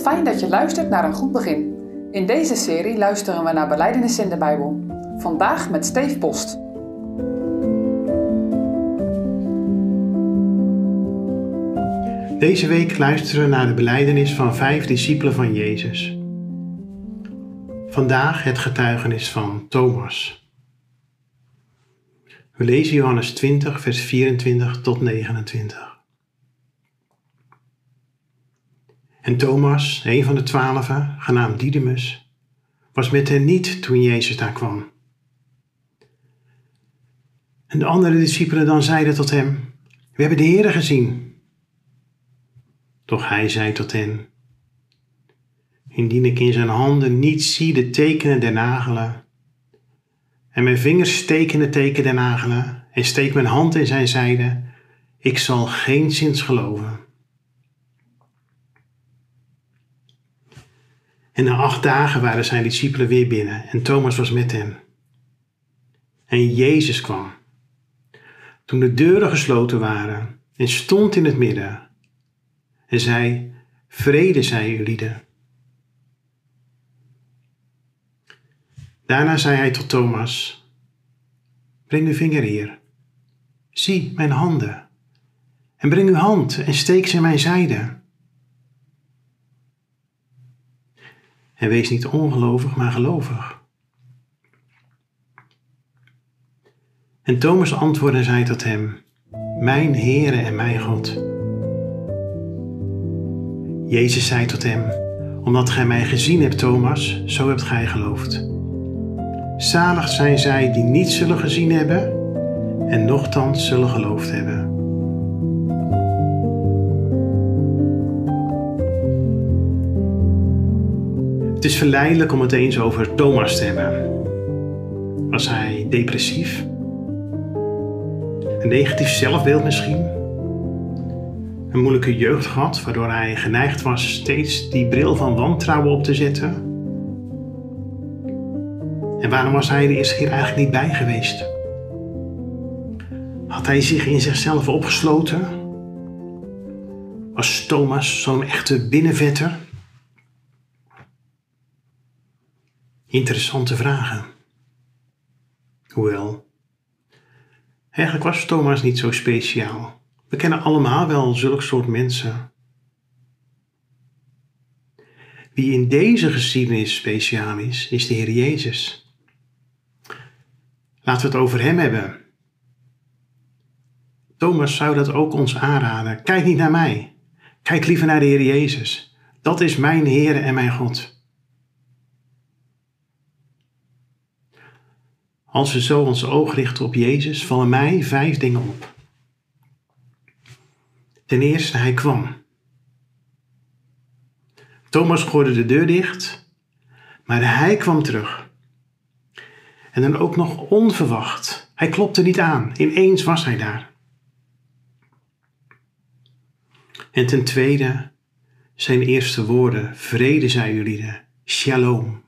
Fijn dat je luistert naar een goed begin. In deze serie luisteren we naar belijdenissen in de Bijbel. Vandaag met Steef Post. Deze week luisteren we naar de beleidenis van vijf discipelen van Jezus. Vandaag het getuigenis van Thomas. We lezen Johannes 20, vers 24 tot 29. En Thomas, een van de twaalfen, genaamd Didymus, was met hen niet toen Jezus daar kwam. En de andere discipelen dan zeiden tot hem, we hebben de Heere gezien. Doch hij zei tot hen, indien ik in zijn handen niet zie de tekenen der nagelen, en mijn vingers steken de teken der nagelen, en steek mijn hand in zijn zijde, ik zal geen zins geloven. En na acht dagen waren zijn discipelen weer binnen en Thomas was met hen. En Jezus kwam. Toen de deuren gesloten waren en stond in het midden en zei, vrede zij lieden. Daarna zei hij tot Thomas, breng uw vinger hier. Zie mijn handen. En breng uw hand en steek ze in mijn zijde. En wees niet ongelovig, maar gelovig. En Thomas antwoordde en zei tot hem, Mijn Heere en mijn God. Jezus zei tot hem, Omdat gij mij gezien hebt, Thomas, zo hebt gij geloofd. Zalig zijn zij die niet zullen gezien hebben en nochtans zullen geloofd hebben. Het is verleidelijk om het eens over Thomas te hebben. Was hij depressief? Een negatief zelfbeeld misschien? Een moeilijke jeugd gehad, waardoor hij geneigd was steeds die bril van wantrouwen op te zetten? En waarom was hij de eerste keer eigenlijk niet bij geweest? Had hij zich in zichzelf opgesloten? Was Thomas zo'n echte binnenvetter? Interessante vragen. Hoewel, eigenlijk was Thomas niet zo speciaal. We kennen allemaal wel zulke soort mensen. Wie in deze geschiedenis speciaal is, is de Heer Jezus. Laten we het over Hem hebben. Thomas zou dat ook ons aanraden. Kijk niet naar mij. Kijk liever naar de Heer Jezus. Dat is mijn Heer en mijn God. Als we zo ons oog richten op Jezus, vallen mij vijf dingen op. Ten eerste, hij kwam. Thomas gooide de deur dicht, maar hij kwam terug. En dan ook nog onverwacht. Hij klopte niet aan, ineens was hij daar. En ten tweede, zijn eerste woorden, vrede zij jullie, shalom.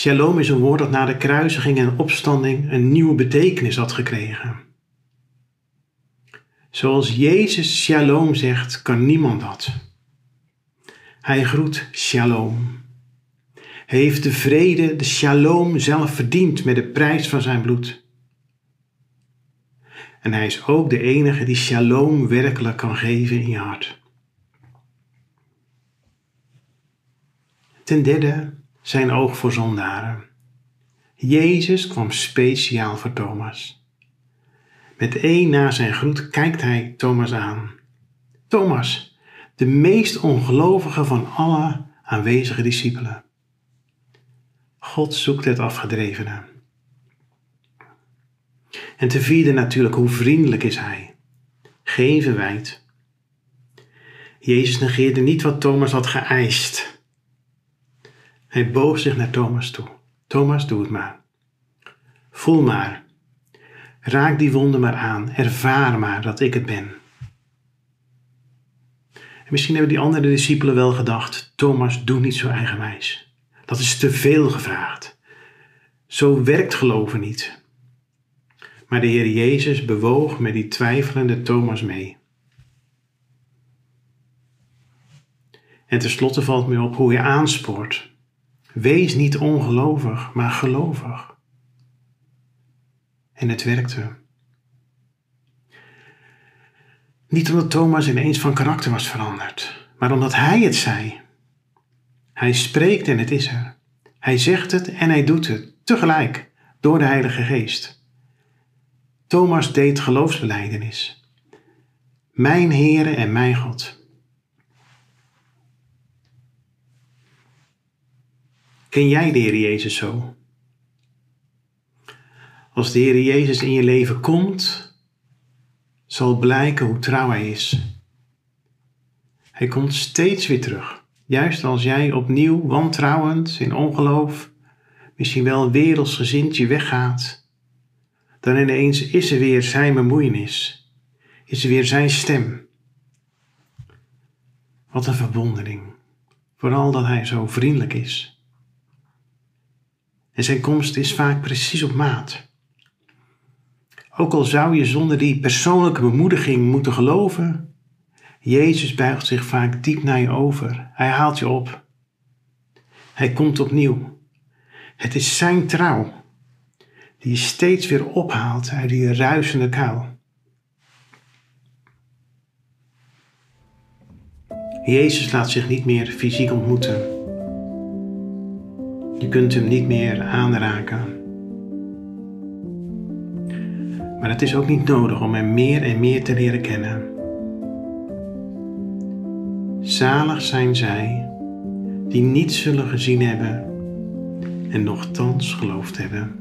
Shalom is een woord dat na de kruisiging en opstanding een nieuwe betekenis had gekregen. Zoals Jezus shalom zegt, kan niemand dat. Hij groet shalom. Hij heeft de vrede, de shalom zelf verdiend met de prijs van zijn bloed. En hij is ook de enige die shalom werkelijk kan geven in je hart. Ten derde, zijn oog voor zondaren. Jezus kwam speciaal voor Thomas. Met één na zijn groet kijkt hij Thomas aan. Thomas, de meest ongelovige van alle aanwezige discipelen. God zoekt het afgedrevene. En te vierde natuurlijk, hoe vriendelijk is hij. Geen verwijt. Jezus negeerde niet wat Thomas had geëist. Hij boog zich naar Thomas toe. Thomas, doe het maar. Voel maar. Raak die wonden maar aan. Ervaar maar dat ik het ben. En misschien hebben die andere discipelen wel gedacht: Thomas, doe niet zo eigenwijs. Dat is te veel gevraagd. Zo werkt geloven niet. Maar de Heer Jezus bewoog met die twijfelende Thomas mee. En tenslotte valt me op hoe je aanspoort. Wees niet ongelovig, maar gelovig. En het werkte. Niet omdat Thomas ineens van karakter was veranderd, maar omdat hij het zei. Hij spreekt en het is er. Hij zegt het en hij doet het, tegelijk, door de Heilige Geest. Thomas deed geloofsbeleidenis. Mijn Heere en mijn God. Ken jij de Heer Jezus zo? Als de Heer Jezus in je leven komt, zal blijken hoe trouw Hij is. Hij komt steeds weer terug, juist als jij opnieuw wantrouwend in ongeloof, misschien wel wereldsgezind je weggaat. Dan ineens is er weer Zijn bemoeienis, is er weer Zijn stem. Wat een verwondering, vooral dat Hij zo vriendelijk is. En zijn komst is vaak precies op maat. Ook al zou je zonder die persoonlijke bemoediging moeten geloven, Jezus buigt zich vaak diep naar je over. Hij haalt je op. Hij komt opnieuw. Het is zijn trouw die je steeds weer ophaalt uit die ruisende kuil. Jezus laat zich niet meer fysiek ontmoeten. Je kunt hem niet meer aanraken. Maar het is ook niet nodig om hem meer en meer te leren kennen. Zalig zijn zij die niet zullen gezien hebben en nochtans geloofd hebben.